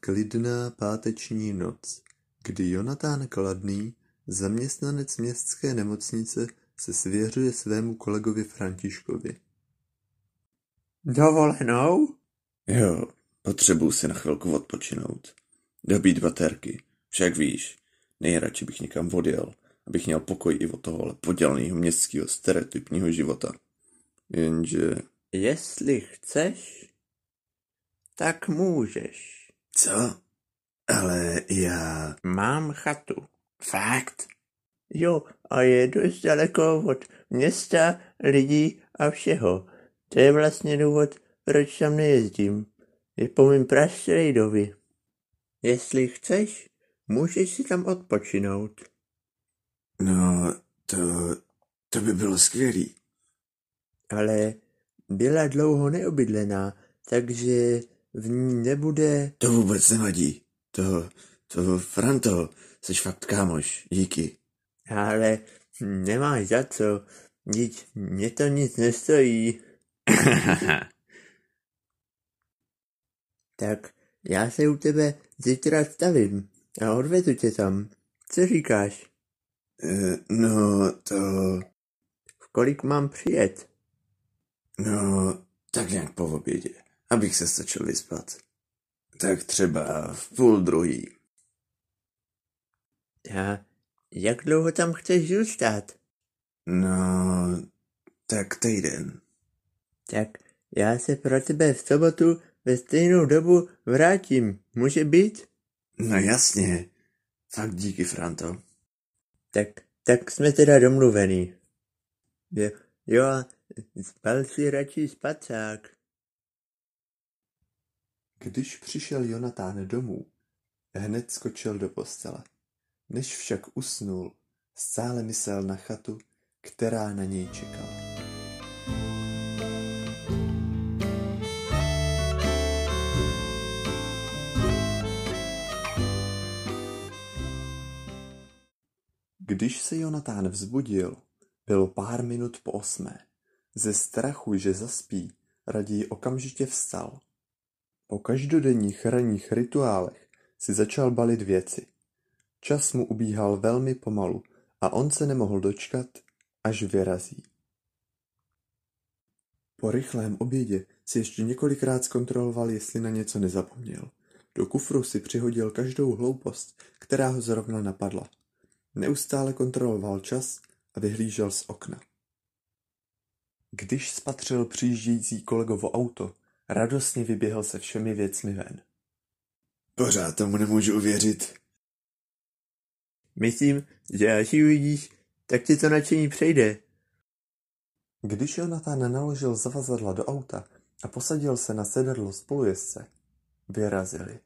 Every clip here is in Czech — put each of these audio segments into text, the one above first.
klidná páteční noc, kdy Jonatán Kladný, zaměstnanec městské nemocnice, se svěřuje svému kolegovi Františkovi. Dovolenou? Jo, potřebuji si na chvilku odpočinout. Dobít baterky, však víš, nejradši bych někam odjel, abych měl pokoj i od tohohle podělného městského stereotypního života. Jenže... Jestli chceš, tak můžeš. Co? Ale já... Mám chatu. Fakt? Jo, a je dost daleko od města, lidí a všeho. To je vlastně důvod, proč tam nejezdím. Je po mým prastrejdovi. Jestli chceš, můžeš si tam odpočinout. No, to... to by bylo skvělý. Ale byla dlouho neobydlená, takže v ní nebude... To vůbec nevadí. To, to, Franto, jsi fakt kámoš, díky. Ale nemáš za co, nic, mě to nic nestojí. tak já se u tebe zítra stavím a odvezu tě tam. Co říkáš? E, no, to... V kolik mám přijet? No, tak nějak po obědě, abych se stačil vyspat. Tak třeba v půl druhý. A jak dlouho tam chceš zůstat? No, tak týden. Tak já se pro tebe v sobotu ve stejnou dobu vrátím. Může být? No jasně. Fakt díky, Franto. Tak, tak jsme teda domluvení. Jo, jo a spal si radši spacák. Když přišel Jonatán domů, hned skočil do postele. Než však usnul, stále myslel na chatu, která na něj čekala. Když se Jonatán vzbudil, bylo pár minut po osmé. Ze strachu, že zaspí, raději okamžitě vstal. Po každodenních ranních rituálech si začal balit věci. Čas mu ubíhal velmi pomalu a on se nemohl dočkat, až vyrazí. Po rychlém obědě si ještě několikrát zkontroloval, jestli na něco nezapomněl. Do kufru si přihodil každou hloupost, která ho zrovna napadla. Neustále kontroloval čas a vyhlížel z okna. Když spatřil přijíždějící kolegovo auto, radostně vyběhl se všemi věcmi ven. Pořád tomu nemůžu uvěřit. Myslím, že až ji uvidíš, tak ti to nadšení přejde. Když Jonathan naložil zavazadla do auta a posadil se na sedadlo spolujezdce, vyrazili.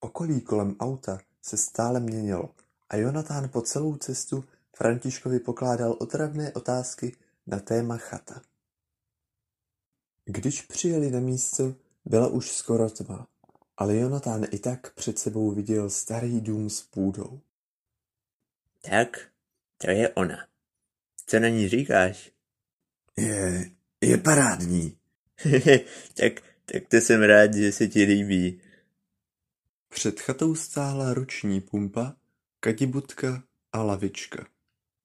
Okolí kolem auta se stále měnilo a Jonatán po celou cestu Františkovi pokládal otravné otázky na téma chata. Když přijeli na místo, byla už skoro tma, ale Jonatán i tak před sebou viděl starý dům s půdou. Tak, to je ona. Co na ní říkáš? Je, je parádní. tak, tak to jsem rád, že se ti líbí. Před chatou stála ruční pumpa, kadibutka a lavička.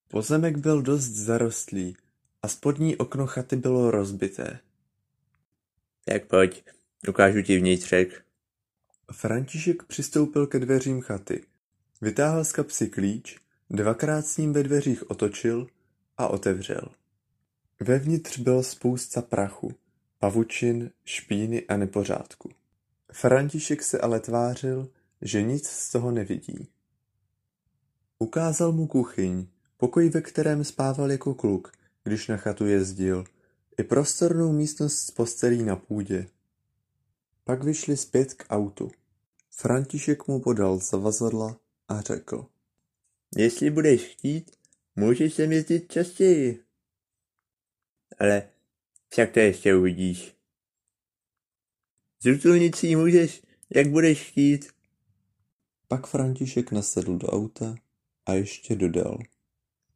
Pozemek byl dost zarostlý a spodní okno chaty bylo rozbité. Tak pojď, ukážu ti vnitřek. František přistoupil ke dveřím chaty. Vytáhl z kapsy klíč, dvakrát s ním ve dveřích otočil a otevřel. Vevnitř byla spousta prachu, pavučin, špíny a nepořádku. František se ale tvářil, že nic z toho nevidí. Ukázal mu kuchyň, pokoj, ve kterém spával jako kluk, když na chatu jezdil, i prostornou místnost s postelí na půdě. Pak vyšli zpět k autu. František mu podal zavazadla a řekl. Jestli budeš chtít, můžeš sem jezdit častěji. Ale však to ještě uvidíš. Zrutulnit si můžeš, jak budeš chtít. Pak František nasedl do auta a ještě dodal.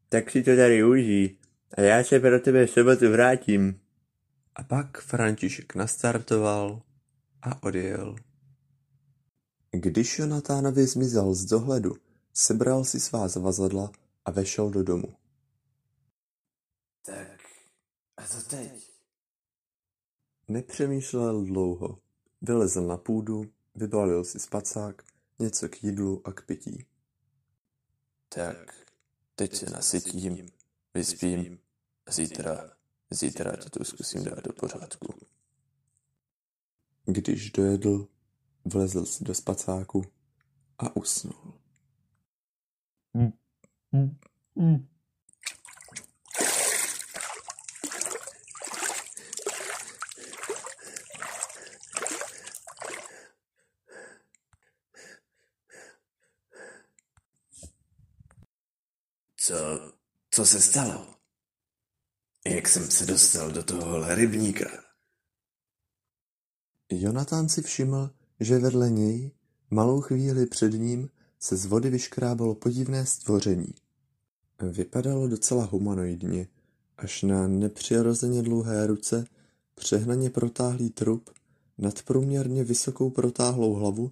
Tak si to tady užij a já se pro tebe v sobotu vrátím. A pak František nastartoval a odjel. Když Jonatánovi zmizel z dohledu, sebral si svá zavazadla a vešel do domu. Tak, a co teď? Nepřemýšlel dlouho. Vylezl na půdu, vybalil si spacák, něco k jídlu a k pití. Tak, teď se nasytím, vyspím zítra, zítra to tu zkusím dát do pořádku. Když dojedl, vlezl si do spacáku a usnul. Co, co se stalo? Jak jsem se dostal do tohohle rybníka? Jonatán si všiml, že vedle něj, malou chvíli před ním, se z vody vyškrábalo podivné stvoření. Vypadalo docela humanoidně, až na nepřirozeně dlouhé ruce, přehnaně protáhlý trup, nadprůměrně vysokou protáhlou hlavu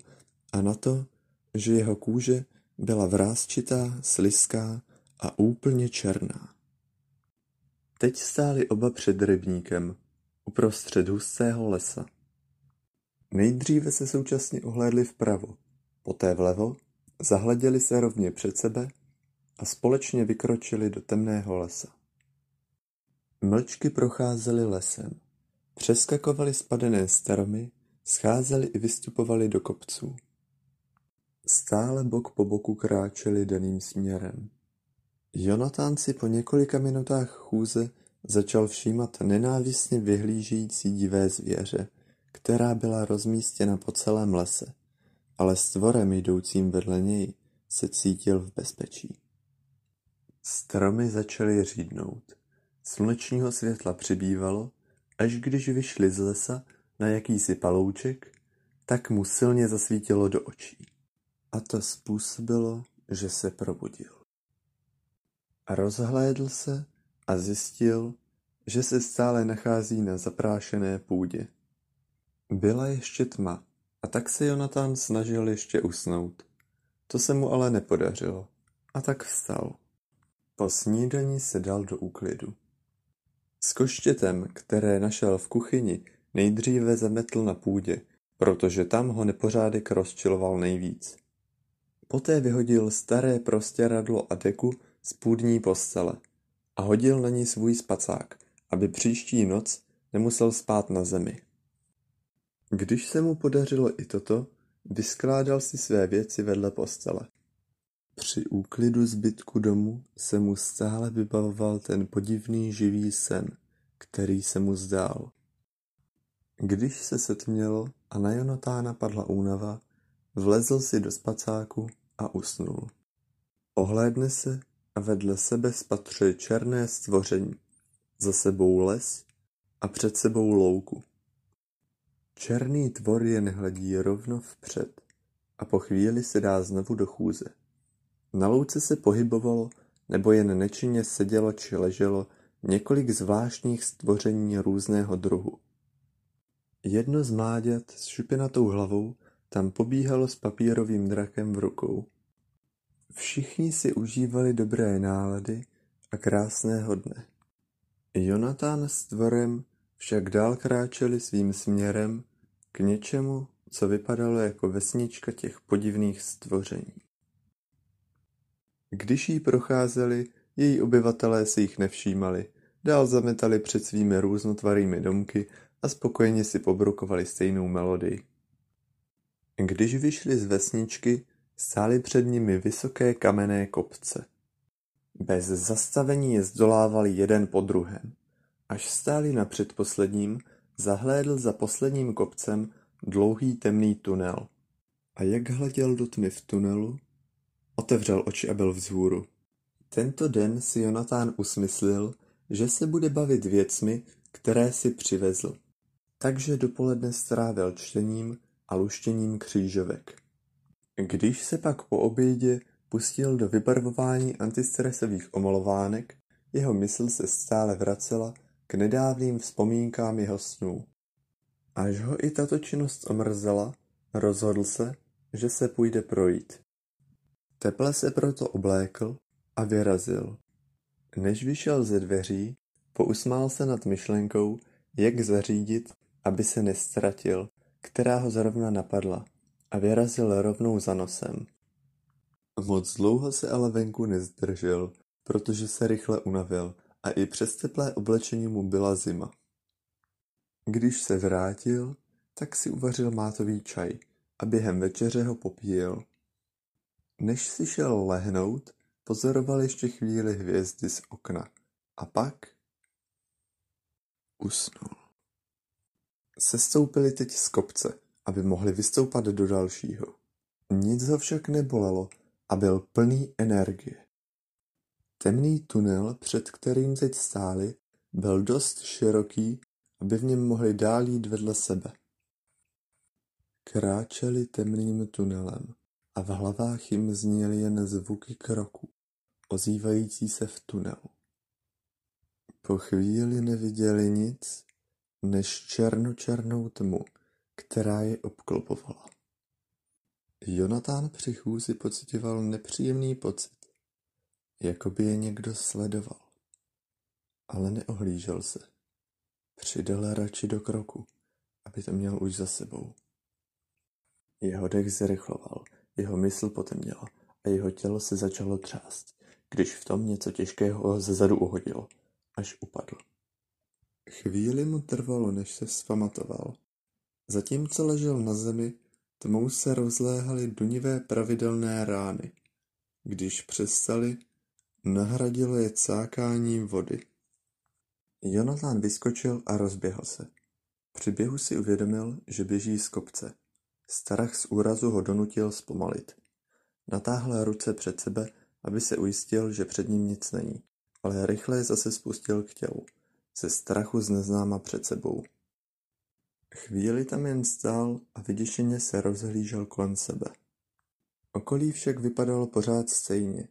a na to, že jeho kůže byla vrázčitá, sliská a úplně černá. Teď stáli oba před rybníkem, uprostřed hustého lesa. Nejdříve se současně ohlédli vpravo, poté vlevo, zahleděli se rovně před sebe a společně vykročili do temného lesa. Mlčky procházeli lesem, přeskakovali spadené stromy, scházeli i vystupovali do kopců. Stále bok po boku kráčeli daným směrem. Jonatán si po několika minutách chůze začal všímat nenávistně vyhlížející divé zvěře, která byla rozmístěna po celém lese, ale s tvorem jdoucím vedle něj se cítil v bezpečí. Stromy začaly řídnout. Slunečního světla přibývalo, až když vyšli z lesa na jakýsi palouček, tak mu silně zasvítilo do očí. A to způsobilo, že se probudil. Rozhlédl se a zjistil, že se stále nachází na zaprášené půdě. Byla ještě tma a tak se Jonatán snažil ještě usnout. To se mu ale nepodařilo a tak vstal. Po snídani se dal do úklidu. S koštětem, které našel v kuchyni, nejdříve zametl na půdě, protože tam ho nepořádek rozčiloval nejvíc. Poté vyhodil staré prostěradlo a deku z půdní postele a hodil na ní svůj spacák, aby příští noc nemusel spát na zemi. Když se mu podařilo i toto, vyskládal si své věci vedle postele. Při úklidu zbytku domu se mu stále vybavoval ten podivný živý sen, který se mu zdál. Když se setmělo a na Jonatána padla únava, vlezl si do spacáku a usnul. Ohlédne se a vedle sebe spatřuje černé stvoření, za sebou les a před sebou louku. Černý tvor jen hledí rovno vpřed a po chvíli se dá znovu do chůze. Na louce se pohybovalo nebo jen nečinně sedělo či leželo několik zvláštních stvoření různého druhu. Jedno z mláďat s šupinatou hlavou tam pobíhalo s papírovým drakem v rukou. Všichni si užívali dobré nálady a krásného dne. Jonatán s Tvorem však dál kráčeli svým směrem k něčemu, co vypadalo jako vesnička těch podivných stvoření. Když jí procházeli, její obyvatelé si jich nevšímali, dál zametali před svými různotvarými domky a spokojeně si pobrukovali stejnou melodii. Když vyšli z vesničky, stály před nimi vysoké kamenné kopce. Bez zastavení je zdolávali jeden po druhém. Až stáli na předposledním, zahlédl za posledním kopcem dlouhý temný tunel. A jak hleděl do tmy v tunelu, otevřel oči a byl vzhůru. Tento den si Jonatán usmyslil, že se bude bavit věcmi, které si přivezl. Takže dopoledne strávil čtením a luštěním křížovek. Když se pak po obědě pustil do vybarvování antistresových omalovánek, jeho mysl se stále vracela k nedávným vzpomínkám jeho snů. Až ho i tato činnost omrzela, rozhodl se, že se půjde projít. Teple se proto oblékl a vyrazil. Než vyšel ze dveří, pousmál se nad myšlenkou, jak zařídit, aby se nestratil, která ho zrovna napadla, a vyrazil rovnou za nosem. Moc dlouho se ale venku nezdržel, protože se rychle unavil a i přes teplé oblečení mu byla zima. Když se vrátil, tak si uvařil mátový čaj a během večeře ho popíjel. Než si šel lehnout, pozoroval ještě chvíli hvězdy z okna a pak usnul. Sestoupili teď z kopce, aby mohli vystoupat do dalšího. Nic ho však nebolelo a byl plný energie. Temný tunel, před kterým teď stáli, byl dost široký, aby v něm mohli dál jít vedle sebe. Kráčeli temným tunelem a v hlavách jim zněly jen zvuky kroků, ozývající se v tunelu. Po chvíli neviděli nic, než černočernou tmu, která je obklopovala. Jonatán při chůzi pocitoval nepříjemný pocit, jako by je někdo sledoval. Ale neohlížel se. Přidal radši do kroku, aby to měl už za sebou. Jeho dech zrychloval, jeho mysl potemněla a jeho tělo se začalo třást, když v tom něco těžkého ho zezadu uhodilo, až upadl. Chvíli mu trvalo, než se vzpamatoval. Zatímco ležel na zemi, tmou se rozléhaly dunivé pravidelné rány. Když přestali, nahradilo je cákáním vody. Jonathan vyskočil a rozběhl se. Při běhu si uvědomil, že běží z kopce. Strach z úrazu ho donutil zpomalit. Natáhl ruce před sebe, aby se ujistil, že před ním nic není, ale rychle je zase spustil k tělu, ze strachu z neznáma před sebou. Chvíli tam jen stál a vyděšeně se rozhlížel kolem sebe. Okolí však vypadalo pořád stejně.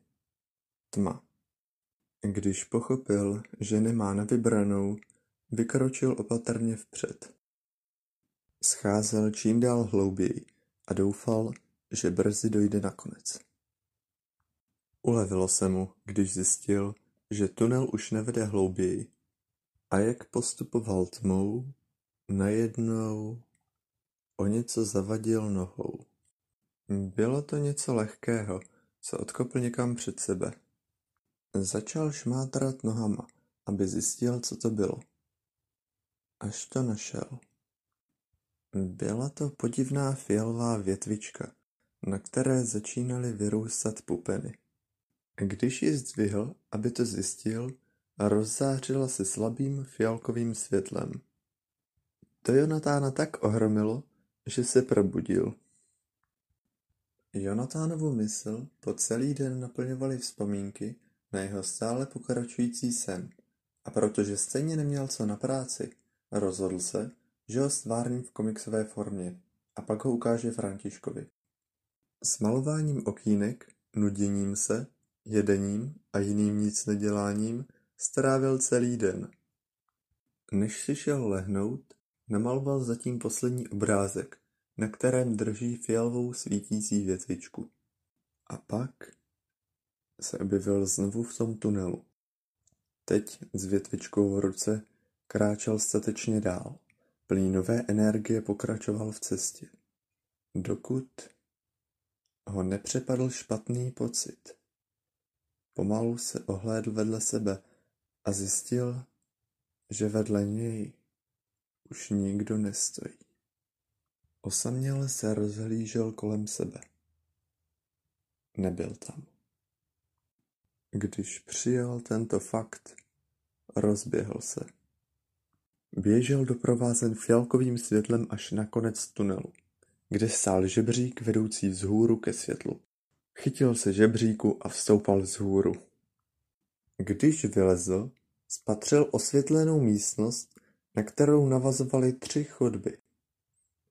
Tma. Když pochopil, že nemá na vybranou, vykročil opatrně vpřed. Scházel čím dál hlouběji a doufal, že brzy dojde na konec. Ulevilo se mu, když zjistil, že tunel už nevede hlouběji. A jak postupoval tmou, najednou o něco zavadil nohou. Bylo to něco lehkého, co odkopl někam před sebe. Začal šmátrat nohama, aby zjistil, co to bylo. Až to našel. Byla to podivná fialová větvička, na které začínaly vyrůstat pupeny. Když ji zdvihl, aby to zjistil, rozzářila se slabým fialkovým světlem. To Jonatána tak ohromilo, že se probudil. Jonatánovu mysl po celý den naplňovaly vzpomínky na jeho stále pokračující sen a protože stejně neměl co na práci, rozhodl se, že ho stvární v komiksové formě a pak ho ukáže Františkovi. S malováním okýnek, nuděním se, jedením a jiným nic neděláním strávil celý den. Než si šel lehnout, namaloval zatím poslední obrázek, na kterém drží fialovou svítící větvičku. A pak se objevil znovu v tom tunelu. Teď s větvičkou v ruce kráčel statečně dál. Plný nové energie pokračoval v cestě. Dokud ho nepřepadl špatný pocit. Pomalu se ohlédl vedle sebe a zjistil, že vedle něj už nikdo nestojí. Osaměle se rozhlížel kolem sebe. Nebyl tam. Když přijal tento fakt, rozběhl se. Běžel doprovázen fialkovým světlem až na konec tunelu, kde stál žebřík vedoucí vzhůru ke světlu. Chytil se žebříku a vstoupal vzhůru. Když vylezl, spatřil osvětlenou místnost, na kterou navazovaly tři chodby.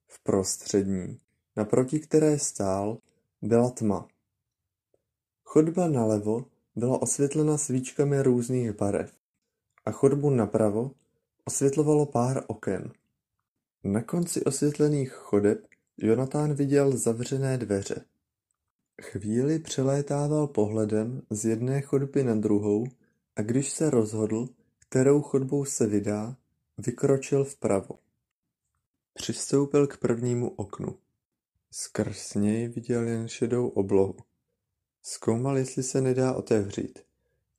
V prostřední, naproti které stál, byla tma. Chodba nalevo byla osvětlena svíčkami různých barev a chodbu napravo osvětlovalo pár oken. Na konci osvětlených chodeb Jonatán viděl zavřené dveře. Chvíli přelétával pohledem z jedné chodby na druhou a když se rozhodl, kterou chodbou se vydá, vykročil vpravo. Přistoupil k prvnímu oknu. Skrz něj viděl jen šedou oblohu. Zkoumal, jestli se nedá otevřít,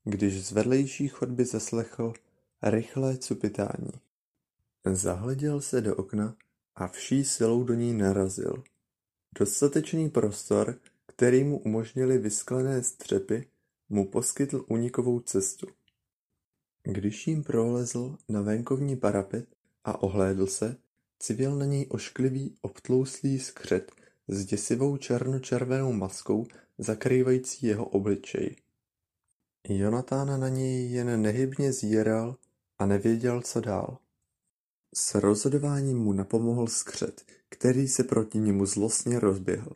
když z vedlejší chodby zaslechl rychlé cupitání. Zahleděl se do okna a vší silou do ní narazil. Dostatečný prostor, který mu umožnili vysklené střepy, mu poskytl únikovou cestu. Když jim prolezl na venkovní parapet a ohlédl se, civil na něj ošklivý obtlouslý skřet s děsivou černočervenou maskou zakrývající jeho obličej. Jonatán na něj jen nehybně zíral a nevěděl, co dál. S rozhodováním mu napomohl skřet, který se proti němu zlostně rozběhl.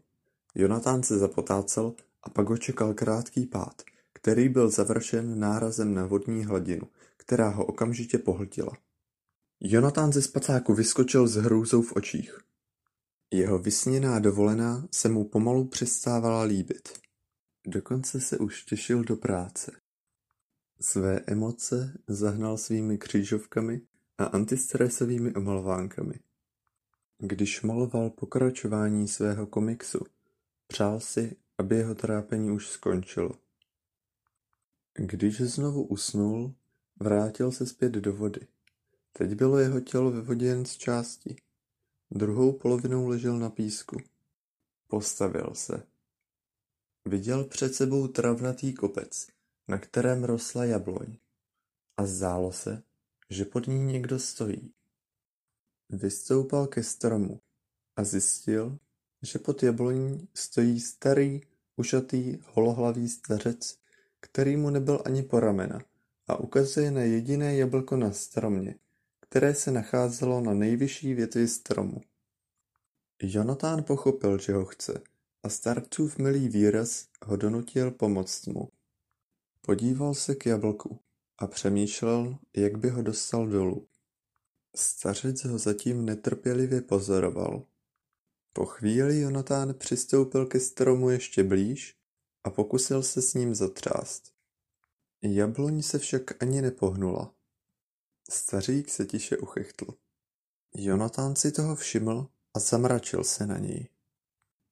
Jonatán se zapotácel a pak ho čekal krátký pád, který byl završen nárazem na vodní hladinu, která ho okamžitě pohltila. Jonatán ze spacáku vyskočil s hrůzou v očích. Jeho vysněná dovolená se mu pomalu přestávala líbit. Dokonce se už těšil do práce. Své emoce zahnal svými křížovkami a antistresovými omalovánkami. Když maloval pokračování svého komiksu, přál si, aby jeho trápení už skončilo. Když znovu usnul, vrátil se zpět do vody. Teď bylo jeho tělo ve vodě jen z části. Druhou polovinou ležel na písku. Postavil se. Viděl před sebou travnatý kopec, na kterém rostla jabloň. A zdálo se, že pod ní někdo stojí. Vystoupal ke stromu a zjistil, že pod jabloní stojí starý, ušatý, holohlavý stařec, který mu nebyl ani po ramena a ukazuje na jediné jablko na stromě, které se nacházelo na nejvyšší větvi stromu. Jonatán pochopil, že ho chce a starcův milý výraz ho donutil pomoct mu. Podíval se k jablku a přemýšlel, jak by ho dostal dolů. Stařec ho zatím netrpělivě pozoroval. Po chvíli Jonatán přistoupil ke stromu ještě blíž a pokusil se s ním zatřást. Jabloň se však ani nepohnula. Stařík se tiše uchechtl. Jonatán si toho všiml a zamračil se na něj.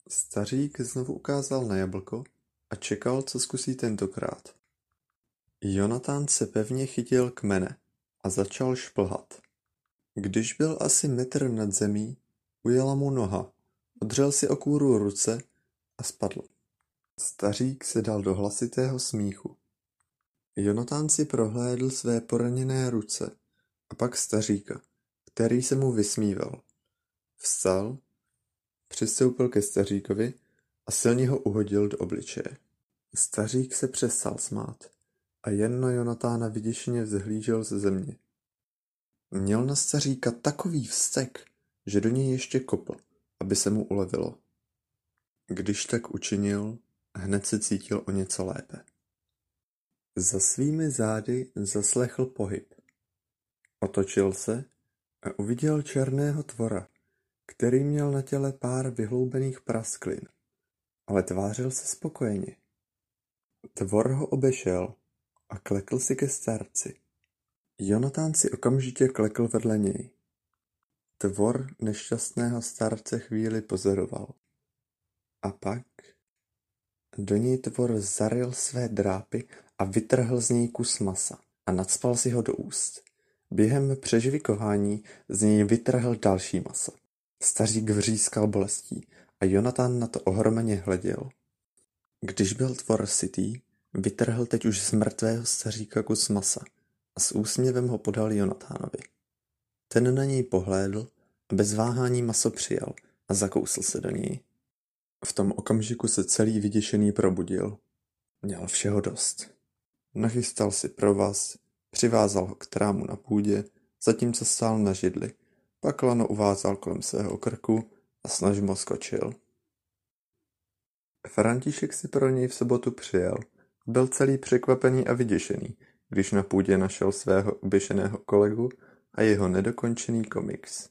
Stařík znovu ukázal na jablko a čekal, co zkusí tentokrát. Jonatán se pevně chytil kmene a začal šplhat. Když byl asi metr nad zemí, ujela mu noha, odřel si o kůru ruce a spadl. Stařík se dal do hlasitého smíchu. Jonatán si prohlédl své poraněné ruce a pak staříka, který se mu vysmíval. Vstal, přistoupil ke staříkovi a silně ho uhodil do obličeje. Stařík se přestal smát a jen na Jonatána vyděšeně vzhlížel ze země. Měl na staříka takový vztek, že do něj ještě kopl, aby se mu ulevilo. Když tak učinil, hned se cítil o něco lépe. Za svými zády zaslechl pohyb. Otočil se a uviděl černého tvora, který měl na těle pár vyhloubených prasklin, ale tvářil se spokojeně. Tvor ho obešel a klekl si ke starci. Jonatán si okamžitě klekl vedle něj. Tvor nešťastného starce chvíli pozoroval. A pak do něj tvor zaryl své drápy a vytrhl z něj kus masa a nadspal si ho do úst. Během přežvikování z něj vytrhl další maso. Stařík vřískal bolestí a Jonatán na to ohromeně hleděl. Když byl tvor sytý, vytrhl teď už z mrtvého staříka kus masa a s úsměvem ho podal Jonatánovi. Ten na něj pohlédl a bez váhání maso přijal a zakousl se do něj. V tom okamžiku se celý vyděšený probudil. Měl všeho dost. Nachystal si provaz, přivázal ho k trámu na půdě, zatímco stál na židli. Pak lano uvázal kolem svého krku a snažmo skočil. František si pro něj v sobotu přijel. Byl celý překvapený a vyděšený, když na půdě našel svého oběšeného kolegu a jeho nedokončený komiks.